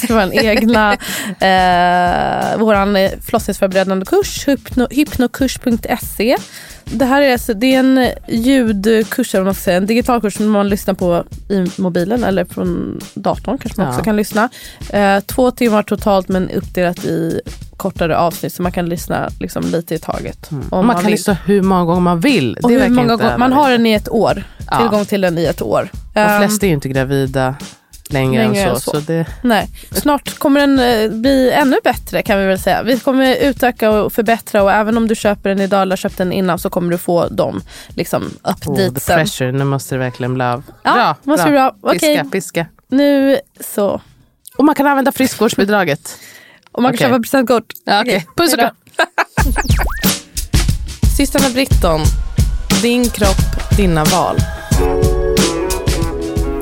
till vår egna eh, våran eh, förlossningsförberedande kurs, hypno, hypnokurs.se. Det här är, alltså, det är en ljudkurs, eller man ska säga, en digital kurs som man lyssnar på i mobilen eller från datorn kanske man Ja. också kan lyssna. Eh, två timmar totalt men uppdelat i kortare avsnitt så man kan lyssna liksom, lite i taget. Om Och man kan vill. lyssna hur många gånger man vill. Det hur många gånger, man har den i ett år. Ja. Tillgång till den i ett år. De Ehm, flesta är ju inte gravida längre, längre än så. så. så. det, Nej, snart kommer den eh, bli ännu bättre kan vi väl säga. Vi kommer utöka och förbättra och även om du köper den idag eller köpt den innan så kommer du få dem liksom oh, the updatesen. pressure, nu måste det verkligen bli av. Ja, bra, måste bli bra. Okej. Piska, piska. Nu så. Och man kan använda friskvårdsbidraget. Och man kan Okej. köpa presentkort. Ja, okej. Puss och kram. Systrarna Britton, din kropp, dina val.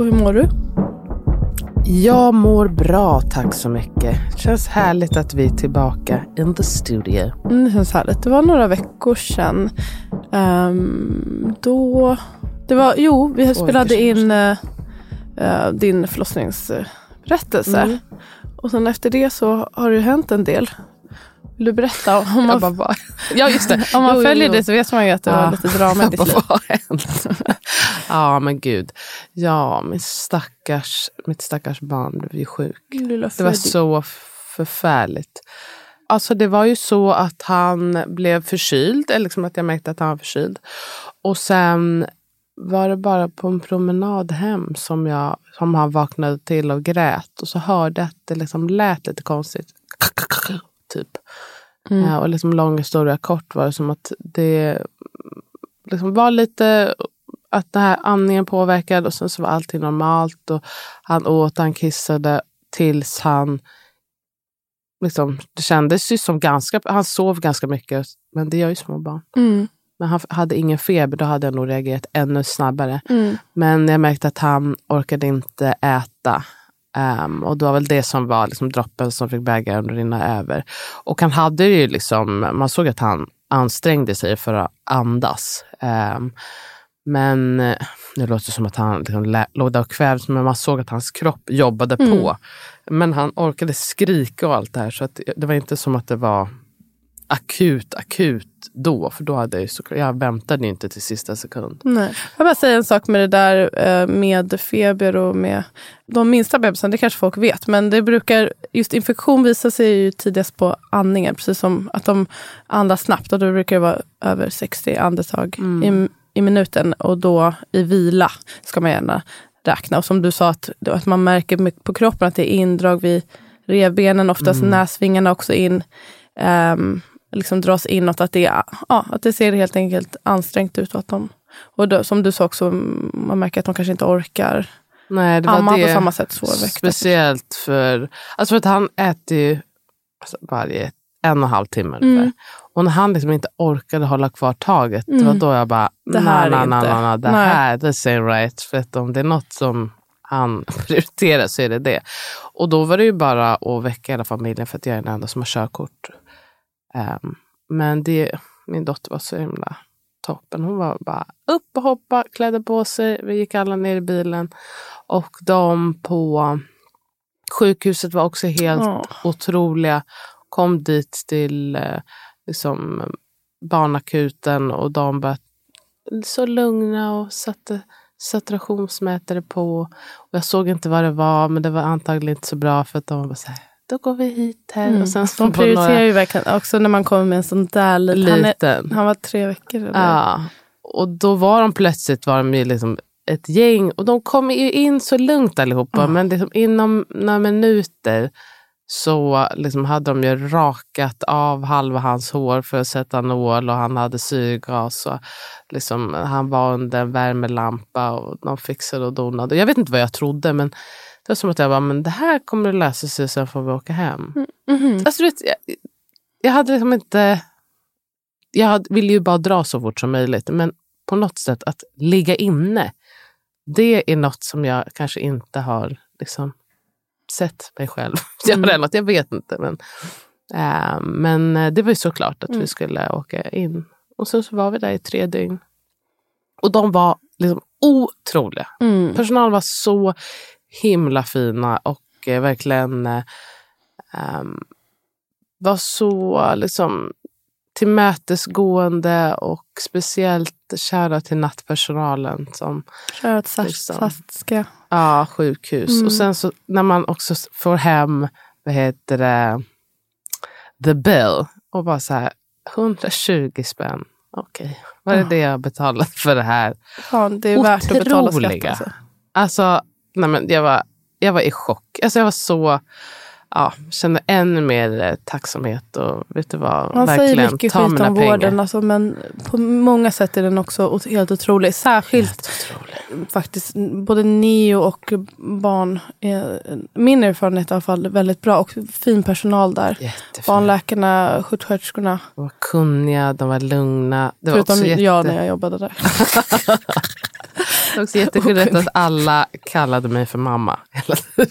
Oppo, hur mår du? Jag mår bra, tack så mycket. Känns härligt att vi är tillbaka in the studio. Mm, det känns härligt. Det var några veckor sedan. Ehm, då... Det var, jo, vi spelade in eh, din förlossningsberättelse. Mm. Och sen efter det så har det hänt en del. Vill du berätta? Om man, bara, va? Ja, just det. om man Jo, jo, följer jo. det så vet man ju att det var lite drama i ditt liv. hänt? ja, men gud. Ja, min stackars, mitt stackars barn blev ju sjuk. Det var så förfärligt. Alltså det var ju så att han blev förkyld, eller liksom att jag märkte att han var förkyld. Och sen var det bara på en promenad hem som, jag, som han vaknade till och grät. Och så hörde jag att det liksom lät lite konstigt. Typ. Ja, och liksom lång historia kort var det som att det liksom var lite att den här andningen påverkad och sen så var allting normalt. Och han åt, han kissade tills han liksom, det kändes ju som ganska, han sov ganska mycket, men det gör ju små barn. Mm, Men han hade ingen feber, då hade jag nog reagerat ännu snabbare. mm, Men jag märkte att han orkade inte äta. Ehm, och det var väl det som var liksom droppen som fick bägaren att rinna över. Och han hade ju liksom, man såg att han ansträngde sig för att andas. Ehm, men eh, nu låter det som att han liksom låg där och kvävdes, men man såg att hans kropp jobbade på. Men han orkade skrika och allt det här, så att det var inte som att det var akut, akut då. För då hade jag, ju så, jag väntade inte till sista sekund. nej. Jag vill bara säga en sak med det där eh, med feber och med de minsta bebisarna. Det kanske folk vet. Men det brukar, just infektion visar sig ju tidigast på andningen. Precis som att de andas snabbt. Och då brukar det vara över 60 andetag i, i minuten. Och då i vila ska man gärna räkna. Och som du sa, att, att man märker mycket på kroppen att det är indrag vid revbenen. Oftast näsvingarna också in. ehm, liksom dras inåt. Att det, är- ja, att det ser helt enkelt ansträngt ut. Och, att de, och då, som du sa också, mm, man märker att de kanske inte orkar Nej, det var amma det. på samma sätt svårväckta. Speciellt för, alltså för att han äter ju alltså varje en och en halv timme ungefär. Mm. Och när han liksom inte orkade hålla kvar taget, det var Mm. då jag bara, Det här är "Na, na, na, na, det Nej. här, this ain't right. För att om det är något som han prioriterar så är det det. Och då var det ju bara att väcka hela familjen för att jag är den enda som har körkort. Ehm, men det, min dotter var så himla toppen. Hon var bara upp och hoppa, klädde på sig. Vi gick alla ner i bilen. Och de på sjukhuset var också helt Ja. otroliga. Kom dit till eh, liksom, barnakuten och de var så lugna och satte saturationsmätare på. Och jag såg inte vad det var, men det var antagligen inte så bra för att de var så här, då går vi hit här. Mm. Och sen De prioriterar ju verkligen också när man kommer med en sån där liten. Han, är, liten. han var tre veckor. Eller? Ja. Och då var de plötsligt var de ju liksom ett gäng och de kom ju in så lugnt allihopa. Men liksom inom några minuter så liksom hade de ju rakat av halva hans hår för att sätta nål och han hade syrgas. Och liksom, han var under en värmelampa och de fixade och donade. Jag vet inte vad jag trodde men var som att jag bara, men det här kommer att lösa sig sen får vi åka hem. Mhm. Alltså, vet, jag, jag hade liksom inte... Jag ville ju bara dra så fort som möjligt. Men på något sätt att ligga inne. Det är något som jag kanske inte har liksom, sett mig själv göra. Mm. något. Jag vet inte. Men, eh, men eh, det var ju såklart att Mm. vi skulle åka in. Och sen så var vi där i tre dygn. Och de var liksom otroliga. Mm. Personalen var så himla fina och eh, verkligen ehm, var så liksom tillmötesgående och speciellt kära till nattpersonalen som Köra till Liksom. Ja, sjukhus. Mm. Och sen så när man också får hem, vad heter det, the bill och bara så här 120 spänn. Okej, vad är det jag betalat för det här? Ja, det är värt att betala skatt. Otroliga. Alltså. Alltså, nej men jag, var, jag var i chock. Alltså jag var så, ja, kände ännu mer eh, tacksamhet och vet du vad, Man säger mycket ta skit mina om pengar. vården, alltså, men på många sätt är den också helt otrolig. Särskilt Helt otroligt. faktiskt både neo och barn. Är, min erfarenhet i alla fall väldigt bra och fin personal där. Jättefint. Barnläkarna, sjuksköterskorna. De var kunniga, de var lugna. Det var Förutom också jätte, jag när jag jobbade där. det var också jättegulligt att alla kallade mig för mamma. hela tiden.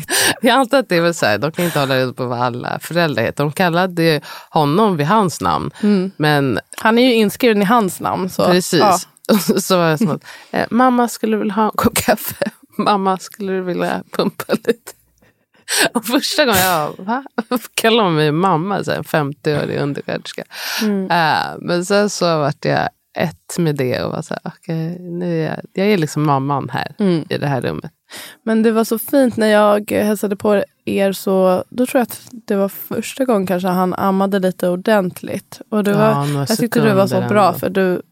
jag antar att det är väl så här, de kan inte hålla reda på vad alla föräldrar heter. De kallade honom vid hans namn. Men Han är ju inskriven i hans namn. Så, Precis. Ja. Så var jag som att, eh, mamma skulle du vilja ha en kopp kaffe? Mamma skulle du vilja pumpa lite? Och första gången jag, va? Varför kallar man mig mamma? Så här, en 50-årig undersköterska. Eh, men sen så vart jag ett med det och var så här, okej, nu är jag, jag är liksom mamman här Mm. i det här rummet. Men det var så fint när jag hälsade på er. så Då tror jag att det var första gången kanske han ammade lite ordentligt. Och det var, Ja, jag tyckte du var så bra ändå. för du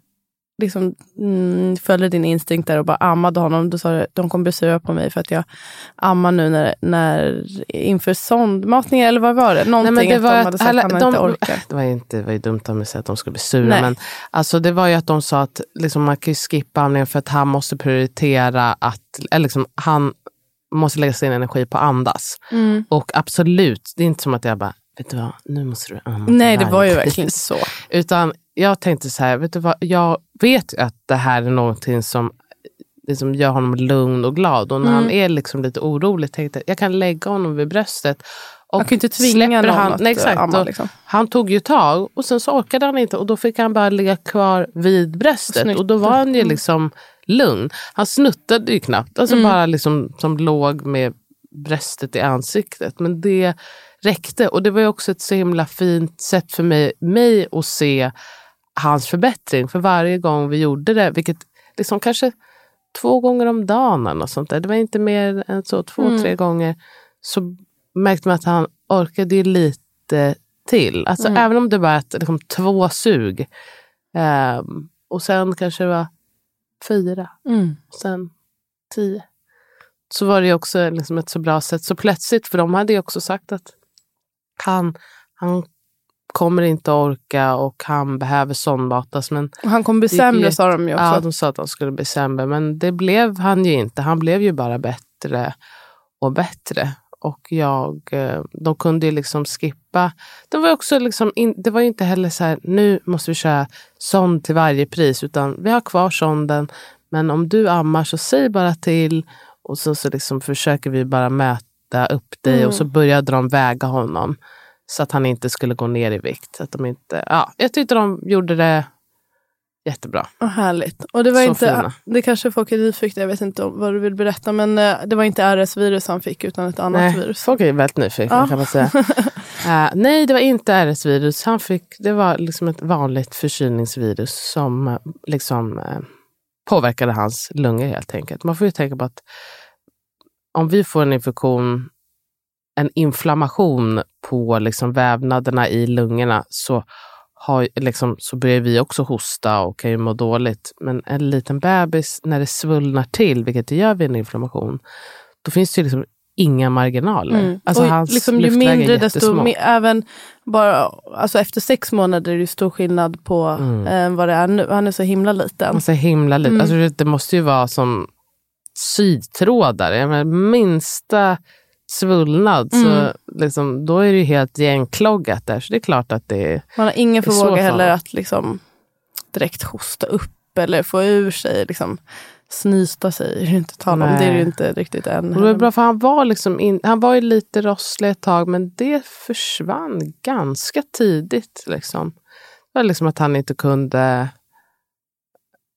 liksom, mm, följde din instinkt där och bara ammade honom. Du sa att de kommer bli sura på mig för att jag ammar nu när, när, inför sondmatning eller vad var det? Någonting Nej, men det att var de att hade sagt alla- att han de- inte orkar. Det var, inte, det var ju dumt av mig att säga att de skulle bli sura. Nej. Men alltså, det var ju att de sa att liksom, man kan ju skippa amningen för att han måste prioritera att eller liksom, han måste lägga sin energi på att andas. Mm. Och absolut, det är inte som att jag bara, vet du vad, nu måste du amma. Nej, det var ju verkligen pris." så. Utan jag tänkte så här, vet du vad, jag vet ju att det här är någonting som liksom gör honom lugn och glad. Och när Mm. han är liksom lite orolig tänkte jag, jag kan lägga honom vid bröstet. Och Man kan inte tvinga någon han, att nej, exakt, amma. och Liksom. Han tog ju tag och sen så orkade han inte och då fick han bara ligga kvar vid bröstet. Snyggt. Och då var han ju Mm. liksom lugn. Han snuttade ju knappt, alltså bara liksom som låg med bröstet i ansiktet. Men det räckte och det var ju också ett så himla fint sätt för mig, mig att se hans förbättring. För varje gång vi gjorde det, vilket liksom kanske två gånger om dagen eller sånt där. Det var inte mer än så, två, Mm. tre gånger. Så märkte man att han orkade lite till. Alltså Mm. även om det var ett, liksom, två sug. Ehm, och sen kanske det var fyra. Mm. Och sen tio. Så var det också liksom ett så bra sätt. Så plötsligt, för de hade ju också sagt att han, han kommer inte orka och han behöver sondmatas. Men Och han kommer bli sämre sa de ju också. Ja, de sa att han skulle bli sämre, men det blev han ju inte. Han blev ju bara bättre och bättre. Och jag, eh, de kunde ju liksom skippa. Det var, också liksom in, det var ju inte heller så här, nu måste vi köra sond till varje pris, utan vi har kvar sonden. Men om du ammar så säg bara till och så, så liksom försöker vi bara mäta upp dig Mm. och så började de väga honom så att han inte skulle gå ner i vikt. Att de inte, ja, jag tyckte de gjorde det jättebra. Vad härligt. Och det var Så inte, fina. det kanske folk är nyfikna, jag vet inte om- vad du vill berätta, men eh, det var inte RS-virus han fick utan ett annat Nej, virus. folk är väldigt nyfikna Ja. kan man säga. Eh, nej, det var inte RS-virus. Han fick, det var liksom ett vanligt förkylningsvirus som eh, liksom, eh, påverkade hans lungor helt enkelt. Man får ju tänka på att om vi får en infektion, en inflammation på liksom vävnaderna i lungorna så, har, liksom, så börjar vi också hosta och kan ju må dåligt. Men en liten bebis, när det svullnar till, vilket det gör vid en inflammation, då finns det liksom inga marginaler. Mm. Alltså och hans liksom, ju luftvägar är mindre desto mer, även bara, alltså efter sex månader är det stor skillnad på Mm. eh, vad det är nu. Han är så himla liten. Han så himla lite. Mm. Alltså, det- måste ju vara som sydtrådar. Jag menar, minsta svullnad, så Mm. liksom, då är det ju helt igenkloggat där. Så det är klart att det är... Man har ingen så förmåga heller att liksom direkt hosta upp eller få ur sig, liksom, snysta sig. är det inte tal om. Det är det inte riktigt än. Och det var bra för han var, liksom in, han var ju lite rosslig ett tag men det försvann ganska tidigt. Liksom. Det var liksom att han inte kunde...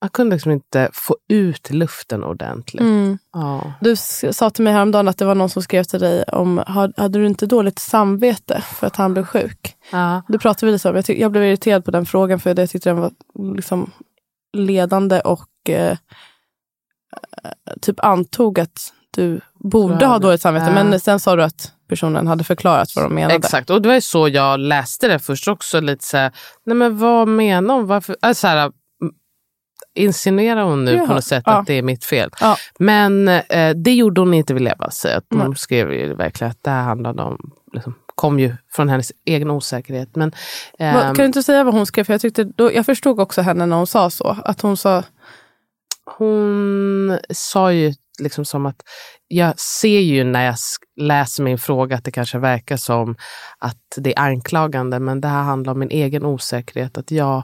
Han kunde liksom inte få ut luften ordentligt. Mm. Ja. Du sa till mig häromdagen att det var någon som skrev till dig om, hade du inte dåligt samvete för att han blev sjuk? Ja. Det pratade vi lite om. Jag, tyck, jag blev irriterad på den frågan för jag tyckte den var liksom ledande och eh, typ antog att du borde ha dåligt samvete. Ja. Men sen sa du att personen hade förklarat vad de menade. Exakt, och det var ju så jag läste det först också. Lite så här, nej men vad menar hon? Varför? Alltså så här, insinuerar hon nu Jaha, på något sätt ja. att det är mitt fel? Ja. Men eh, det gjorde hon inte vid leva. Så att Nej. de skrev ju verkligen att det här handlade om, liksom, kom ju från hennes egen osäkerhet. Men, ehm, Kan du inte säga vad hon skrev? För jag, tyckte, då, jag förstod också henne när hon sa så. Att hon sa, hon sa ju liksom som att jag ser ju när jag läser min fråga att det kanske verkar som att det är anklagande, men det här handlar om min egen osäkerhet. Att jag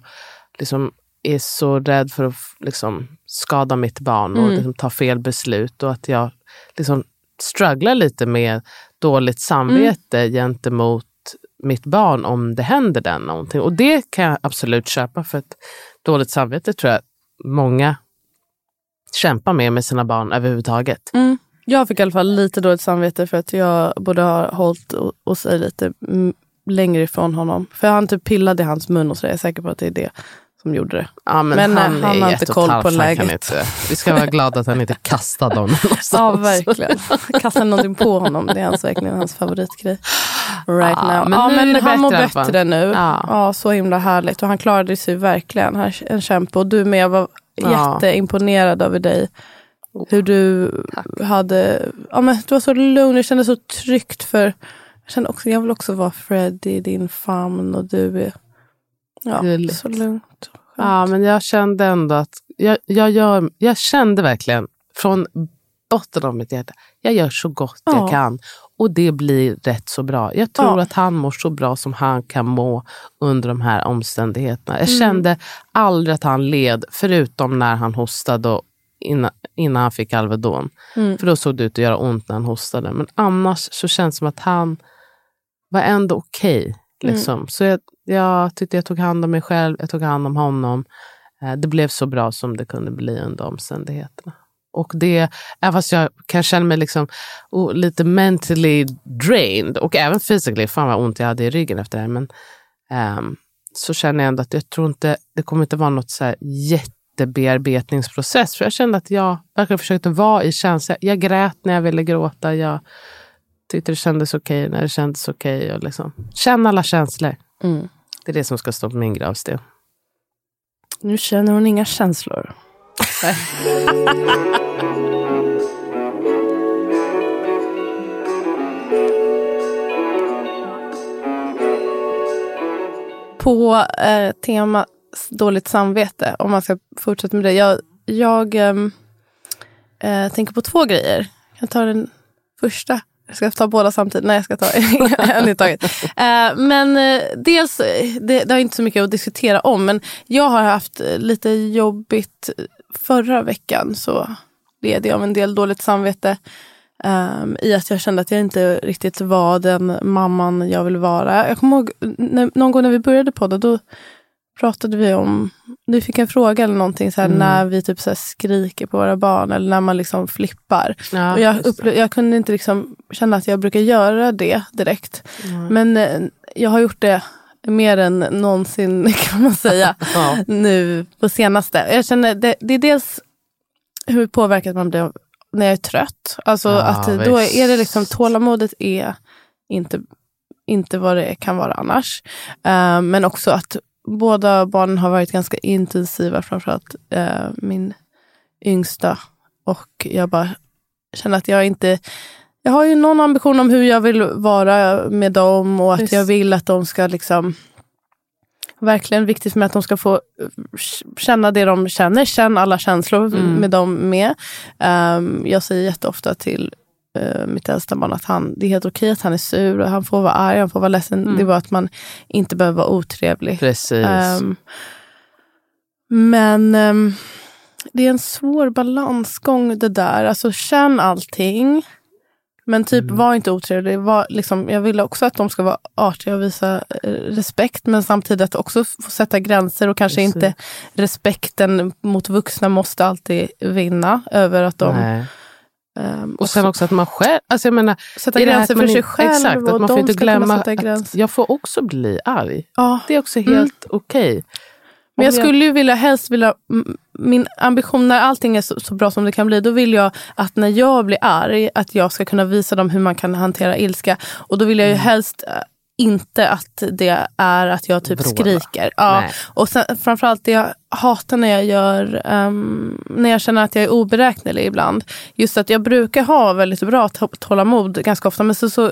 liksom är så rädd för att liksom skada mitt barn och Mm. liksom ta fel beslut och att jag liksom strugglar lite med dåligt samvete gentemot mitt barn om det händer den någonting. Och det kan jag absolut köpa för att dåligt samvete tror jag många kämpar med med sina barn överhuvudtaget. mm. Jag fick i alla fall lite dåligt samvete för att jag borde ha hållit o- och sig lite mm, längre ifrån honom. För han typ pillade i hans mun och så. Jag är säker på att det är det som gjorde det. Ja, men, Men, eh, han, han är har inte koll halvt, på han läget. Inte, vi ska vara glada att han inte kastade honom någonstans. Ja, verkligen. Kasta någonting på honom. Det är hans, verkligen hans favoritgrej. Right Ja, now. men ja, men han mår bättre nu. Ja. Ja. så himla härligt. Och han klarade sig verkligen. Han är en kämpe. Och du med. Jag var jätteimponerad över dig. Hur du hade... Ja, men du var så lugn. Det kändes så tryggt. för Jag kände också, jag vill också vara Fred i din famn. Och du är ja, Gulligt. så lugnt. Ja, men jag kände ändå att jag, jag, gör, jag kände verkligen från botten av mitt hjärta, jag gör så gott Ja. jag kan. Och det blir rätt så bra. Jag tror Ja. att han mår så bra som han kan må under de här omständigheterna. Jag Mm. kände aldrig att han led, förutom när han hostade och innan, innan han fick Alvedon. Mm. För då såg det ut att göra ont när han hostade. Men annars så känns det som att han var ändå okej. Mm. liksom. Så jag, jag tyckte jag tog hand om mig själv, jag tog hand om honom. Eh, det blev så bra som det kunde bli under omständigheterna. Och det, även fast jag kan känna mig liksom, oh, lite mentally drained och även physically, fan vad ont jag hade i ryggen efter det här. Men, um, så känner jag ändå att jag tror inte, det kommer inte vara något så här jättebearbetningsprocess. För jag kände att jag verkligen försökte vara i känslan. Jag grät när jag ville gråta. Jag tyckte det kändes okej när det kändes okej. och liksom, känna alla känslor. Mm. Det är det som ska stå på min gravsten. Nu känner hon inga känslor. På eh, tema dåligt samvete, om man ska fortsätta med det. Jag, jag ehm, eh, tänker på två grejer. Jag tar den första. Ska Jag ta båda samtidigt. Nej, jag ska ta en i taget. Eh, men eh, dels, det, det har inte så mycket att diskutera om, men jag har haft lite jobbigt förra veckan. Så led jag av en del dåligt samvete. Um, I att jag kände att jag inte riktigt var den mamman jag vill vara. Jag kommer ihåg när, någon gång när vi började podda, då pratade vi om, du fick en fråga eller någonting, så här, Mm. när vi typ så här, skriker på våra barn eller när man liksom flippar. Ja, och jag, upple- jag kunde inte liksom känna att jag brukar göra det direkt. Men eh, jag har gjort det mer än någonsin kan man säga Ja. nu på senaste. Jag känner det, det är dels hur påverkad man blir när jag är trött. Alltså Ja, att då visst. är det liksom tålamodet är inte, inte vad det kan vara annars. Eh, men också att båda barnen har varit ganska intensiva, framförallt uh, min yngsta. Och jag bara känner att jag inte jag har ju någon ambition om hur jag vill vara med dem och att Visst. jag vill att de ska liksom Verkligen viktigt för mig att de ska få eh, känna det de känner. Känn alla känslor Mm. med dem med. Ehm, jag säger jätteofta till mitt äldsta barn att han, det är helt okej att han är sur. Och han får vara arg, han får vara ledsen. Mm. Det är bara att man inte behöver vara otrevlig. Precis. Ehm, men ehm, det är en svår balansgång det där. Alltså känn allting. Men typ Mm. var inte otrevlig. Var, liksom, jag vill också att de ska vara artiga och visa eh, respekt. Men samtidigt också få sätta gränser och kanske Precis. inte respekten mot vuxna måste alltid vinna över att de Nej. Ehm, Och sen också att man själv... Alltså jag menar, sätta gränser att för sig själv. Exakt, att och man får inte glömma att jag får också bli arg. Ja. Det är också Mm. helt okej. Men jag skulle ju vilja helst vilja, min ambition när allting är så, så bra som det kan bli, då vill jag att när jag blir arg, att jag ska kunna visa dem hur man kan hantera ilska. Och då vill jag ju helst eh, inte att det är att jag typ Vråla. skriker. Ja. Nej. Och sen, framförallt det jag hatar när jag gör, ehm, när jag känner att jag är oberäknelig ibland. Just att jag brukar ha väldigt bra tålamod ganska ofta. Men så, så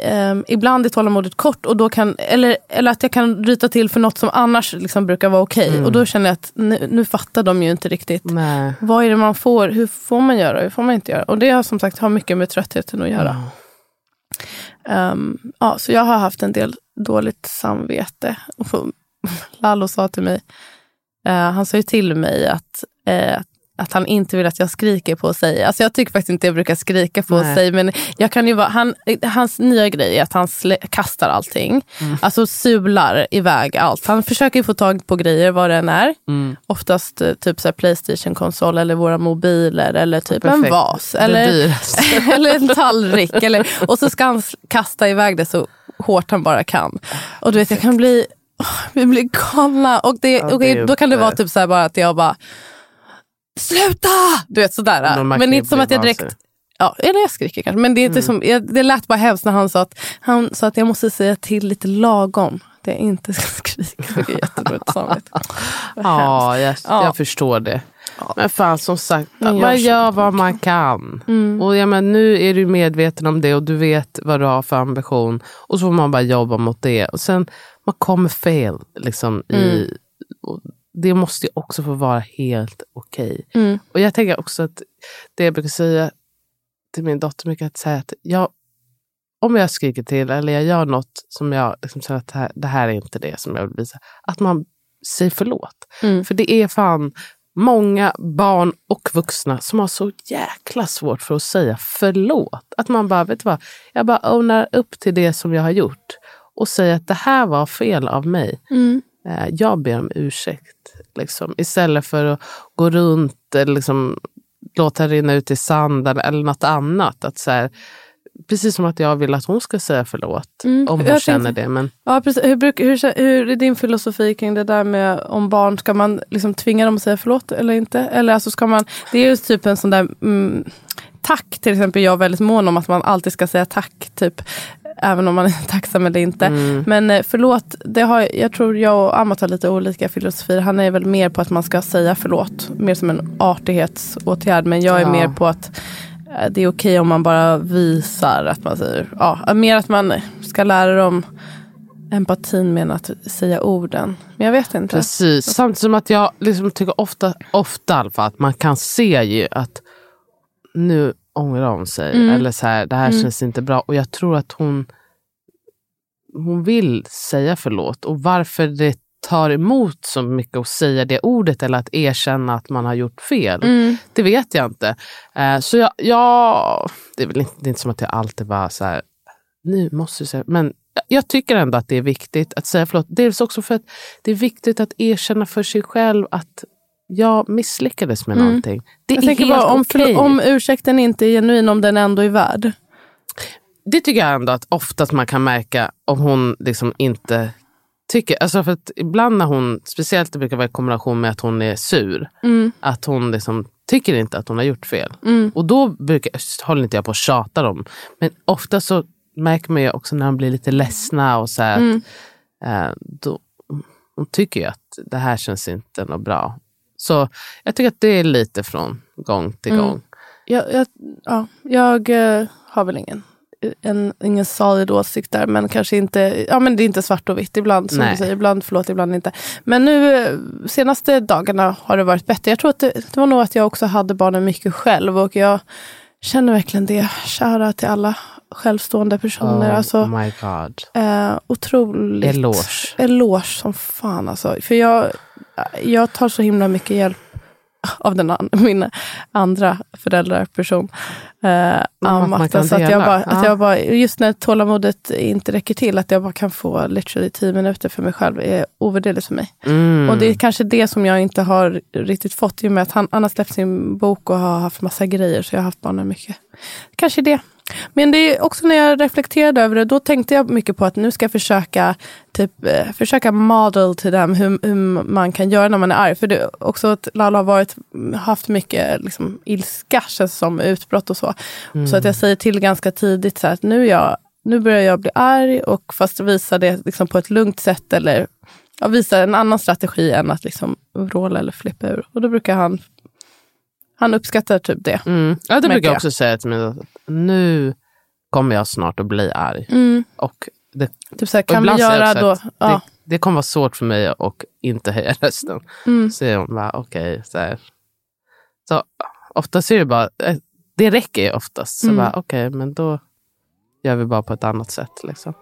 ehm, ibland är tålamodet kort. Och då kan, eller, eller att jag kan ryta till för något som annars liksom brukar vara okej. Och då känner jag att nu, nu fattar de ju inte riktigt. Nej. Vad är det man får? Hur får man göra? Hur får man inte göra? Och det har som sagt har mycket med tröttheten att göra. Um, ja, så jag har haft en del dåligt samvete. Och Lalo sa till mig, uh, han sa ju till mig att, eh, att han inte vill att jag skriker på sig. Alltså jag tycker faktiskt inte jag brukar skrika på Nej. sig. Men jag kan ju vara, han, hans nya grej är att han slä, kastar allting. Alltså sular iväg allt. Han försöker få tag på grejer vad det än är. Mm. Oftast eh, typ så Playstation-konsol eller våra mobiler eller typ en Perfekt. vas. Det Eller, eller en tallrik. Eller, och så ska han kasta iväg det så hårt han bara kan. Och du vet, jag kan bli, åh, vi blir galna. Och, det, Ja, det då kan det vara typ så bara att jag bara Sluta! Du vet sådär. Men inte som att jag direkt. Ja, eller jag skriker kanske. Men det, är inte Mm. som, det lät bara hemskt när han sa att, han sa att jag måste säga till lite lagom. Det jag inte ska skrika. Det är jättedåligt samvete. Ja, jag, Ja. jag förstår det. Men fan som sagt, man gör vad man kan. Mm. Och jag men, nu är du medveten om det och du vet vad du har för ambition. Och så får man bara jobba mot det. Och sen, man kommer fel. Liksom, Mm. i, det måste ju också få vara helt okej. Mm. Och jag tänker också att det jag brukar säga till min dotter mycket att säga att jag, om jag skriker till eller jag gör något som jag liksom känner att det här, det här är inte det som jag vill visa. Att man säger förlåt. Mm. För det är fan många barn och vuxna som har så jäkla svårt för att säga förlåt. Att man bara, vet du vad, jag bara ownar upp till det som jag har gjort och säger att det här var fel av mig. Mm. Eh, Jag ber om ursäkt. Liksom. Istället för att gå runt eller liksom, låta rinna ut i sanden eller något annat. Att så här, precis som att jag vill att hon ska säga förlåt. Mm. Om hon Jag känner tänkte- det. Men Ja, precis. Hur, bruk, hur, hur är din filosofi kring det där med om barn? Ska man liksom tvinga dem att säga förlåt eller inte? Eller alltså ska man, det är ju typ en sån där mm, tack till exempel. Jag är väldigt mån om att man alltid ska säga tack. Typ, även om man är tacksam eller inte. Mm. Men eh, förlåt, det har, jag tror jag och Amat har lite olika filosofier. Han är väl mer på att man ska säga förlåt. Mer som en artighetsåtgärd. Men jag är Ja. mer på att eh, det är okej om man bara visar att man säger, ja, mer att man ska lära dem empatin med att säga orden. Men jag vet inte. Precis. Samtidigt som att jag liksom tycker ofta, ofta att man kan se ju att nu ångrar hon sig. Mm. Eller så här, det här känns inte bra. Och jag tror att hon, hon vill säga förlåt. Och varför det tar emot så mycket att säga det ordet eller att erkänna att man har gjort fel. Mm. Det vet jag inte. Eh, så jag, jag, det är väl inte, är inte som att jag alltid bara så här, nu måste du säga, men jag tycker ändå att det är viktigt att säga förlåt. Dels också för att det är viktigt att erkänna för sig själv att jag misslyckades med mm. någonting. Det jag är tänker helt bara, om, okej. om ursäkten inte är genuin, om den ändå är värd. Det tycker jag ändå att oftast man kan märka om hon liksom inte tycker... Alltså för att ibland när hon, speciellt det brukar vara i kombination med att hon är sur, Mm. att hon liksom tycker inte att hon har gjort fel. Och då brukar, håller inte jag på att tjata dem. Men ofta så märker man ju också när de blir lite ledsna och så här, Mm. att, eh, då, de tycker ju att det här känns inte något bra. Så jag tycker att det är lite från gång till Mm. gång. Jag, jag, ja, jag eh, har väl ingen, en, ingen solid åsikt där, men kanske inte, ja men det är inte svart och vitt. Ibland som Nej. du säger, ibland förlåt, ibland inte. Men nu eh, senaste dagarna har det varit bättre. Jag tror att det, det var nog att jag också hade barnen mycket själv och jag känner verkligen det. Kära till alla självstående personer. Oh alltså, my god. eh, otroligt. Eloge. Eloge som fan alltså. För jag, jag tar så himla mycket hjälp av den an, min andra föräldraperson. Eh, att man Amata, kan så att jag bara, att Ja. jag bara, just när tålamodet inte räcker till, att jag bara kan få literally tio minuter för mig själv är ovärderligt för mig. Mm. Och det är kanske det som jag inte har riktigt fått i och med att han, han har släppt sin bok och har haft massa grejer, så jag har haft barnen mycket. Kanske det. Men det är också när jag reflekterade över det, då tänkte jag mycket på att nu ska jag försöka typ, eh, försöka model till dem hur, hur man kan göra när man är arg. För det är också att Lala har varit, haft mycket liksom, ilska, som utbrott och så. Så att jag säger till ganska tidigt så här, att nu, jag, nu börjar jag bli arg och fast visa det liksom, på ett lugnt sätt eller ja, visa en annan strategi än att liksom, vråla eller flippa ur. Och då brukar han han uppskattar typ det. Mm. Ja, det brukar jag också säga till mig. att Nu kommer jag snart att bli arg. Och det, Typ så här, kan vi göra då... Ja. det, det kommer vara svårt för mig att inte höja rösten. Mm. Så hon bara, okej. så, här. så oftast är det bara, eh, det räcker ju oftast. Så Mm. bara, okej, men då gör vi bara på ett annat sätt. Liksom.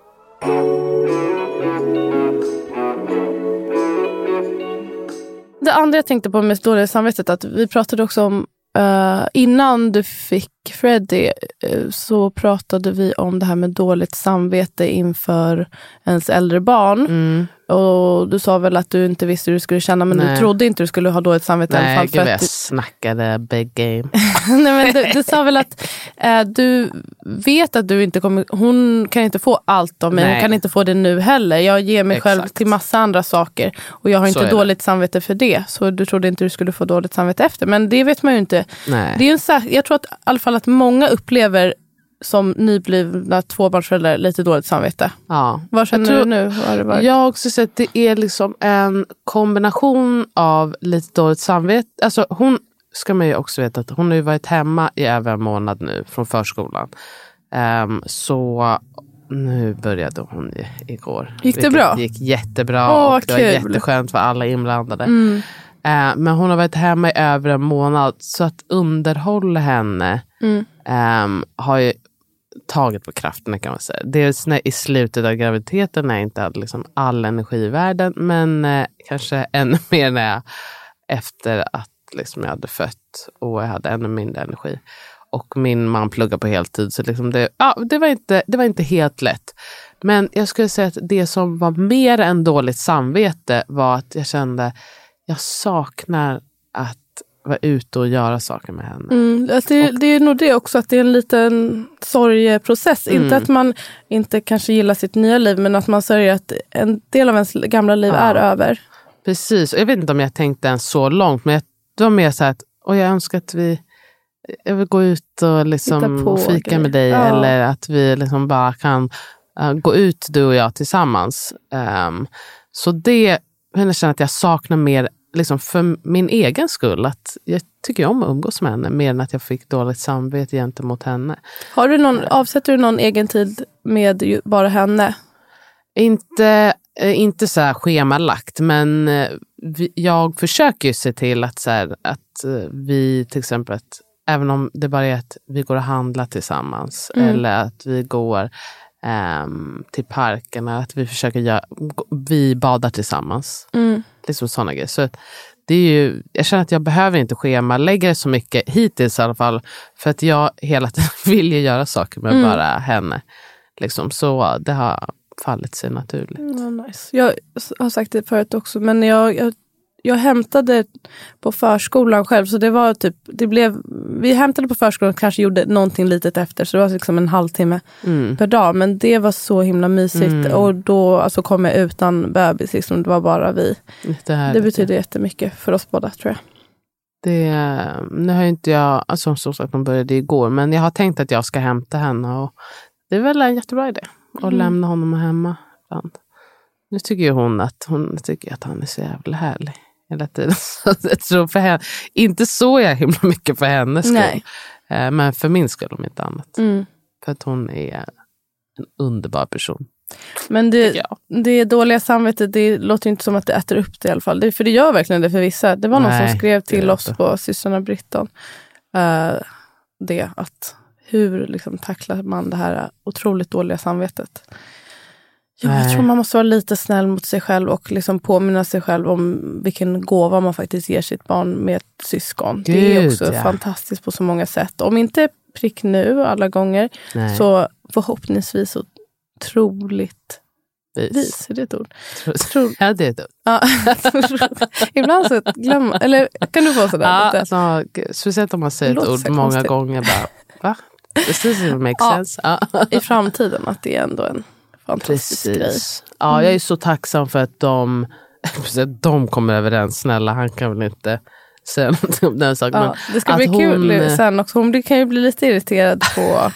Det andra jag tänkte på med dåliga samvetet, att vi pratade också om uh, innan du fick Freddie eh, så pratade vi om det här med dåligt samvete inför ens äldre barn. Mm. Och du sa väl att du inte visste hur du skulle känna men du Nej. trodde inte du skulle ha dåligt samvete i alla Nej, fall. gud För jag du, snackade big game. nej, men du, du sa väl att eh, du vet att du inte kommer, hon kan inte få allt av mig, hon Nej. kan inte få det nu heller. Jag ger mig själv Exakt. till massa andra saker och jag har inte är det. dåligt samvete för det. Så du trodde inte du skulle få dåligt samvete efter. Men det vet man ju inte. Nej. Det är en, sär- jag tror att, i alla fall att många upplever som nyblivna tvåbarnsföräldrar lite dåligt samvete. ja. Vad känner tror- du nu? Har det varit? Jag har också sett att det är liksom en kombination av lite dåligt samvete. Alltså hon ska man ju också veta att hon har ju varit hemma i över en månad nu från förskolan. Ehm, så nu började hon igår. Gick det bra? gick jättebra. Åh, och det var kul. jätteskönt för alla inblandade. Mm. Eh, men hon har varit hemma i över en månad. Så att underhålla henne Mm. um, har ju tagit på krafterna kan man säga. Dels när, i slutet av graviditeten när jag inte hade liksom all energi i världen. Men eh, kanske ännu mer när jag, efter att liksom jag hade fött och jag hade ännu mindre energi. Och min man pluggar på heltid. Så liksom det, ja, det, var inte, det var inte helt lätt. Men jag skulle säga att det som var mer än dåligt samvete var att jag kände jag saknar att vara ute och göra saker med henne. Mm, alltså det, det är nog det också, att det är en liten sorgeprocess. Mm. Inte att man inte kanske gillar sitt nya liv, men att man sörjer att en del av ens gamla liv Ja. är över. Precis, och jag vet inte om jag tänkte ens så långt, men jag, det var mer så här att och jag önskar att vi jag vill gå ut och liksom på fika grejer. med dig Ja. eller att vi liksom bara kan eh, gå ut du och jag tillsammans. Ehm, så det, jag känner att jag saknar mer liksom för min egen skull. Att jag tycker om att umgås med henne mer än att jag fick dåligt samvete gentemot henne. Har du någon, avsätter du någon egen tid med bara henne? Inte, eh, inte så här schemalagt, men eh, jag försöker ju se till att, så här, att eh, vi till exempel, att, även om det bara är att vi går och handlar tillsammans Mm. eller att vi går ehm, till parken, eller att vi försöker göra, vi badar tillsammans. Mm. Liksom sådana grejer. Så det är ju, jag känner att jag behöver inte schemalägga det så mycket, hittills i alla fall, för att jag hela tiden vill ju göra saker med Mm. bara henne. Liksom, så det har fallit sig naturligt. Ja, nice. Jag har sagt det förut också, men jag, jag, jag hämtade på förskolan själv. Så det var typ, det blev, vi hämtade på förskolan och kanske gjorde någonting litet efter. Så det var liksom en halvtimme Mm. per dag. Men det var så himla mysigt. Mm. Och då alltså, kom jag utan bebis. Liksom, det var bara vi. Jättehärligt. Det betyder jättemycket för oss båda tror jag. Det, nu har inte jag, alltså som sagt de började igår, men jag har tänkt att jag ska hämta henne och det är väl en jättebra idé att Mm. lämna honom hemma. Nu tycker hon att, hon tycker att han är så jävla härlig hela tiden. Så jag tror för henne, inte så jag himla mycket för hennes skull, Nej. eh, men för min skull om inte annat. Mm. För att hon är en underbar person. Men det, det dåliga samvetet, det låter inte som att det äter upp det i alla fall. Det, för det gör verkligen det för vissa. Det var någon Nej, som skrev till oss på systrarna Britton. eh, det, att hur liksom, tacklar man det här otroligt dåliga samvetet? Ja, jag tror man måste vara lite snäll mot sig själv och liksom påminna sig själv om vilken gåva man faktiskt ger sitt barn med ett syskon. det är Gud, också ja. fantastiskt på så många sätt. Om inte prick nu alla gånger, Nej, så förhoppningsvis otroligt vis. vis. Är det ett ord? Tro, Ja, det är det. ja, ibland så glömmer Eller kan du få sådär? Ja, lite? alltså, speciellt om man säger ett ord så många konstigt. gånger. Bara, va? Does this even make Ja. sense? Ja. I framtiden, att det är ändå en fantastisk grej. Precis. Ja, jag är så tacksam för att de, de kommer överens. Snälla, han kan väl inte säga någonting om den saken. Ja, det ska bli kul hon- sen också. Hon kan ju bli lite irriterad på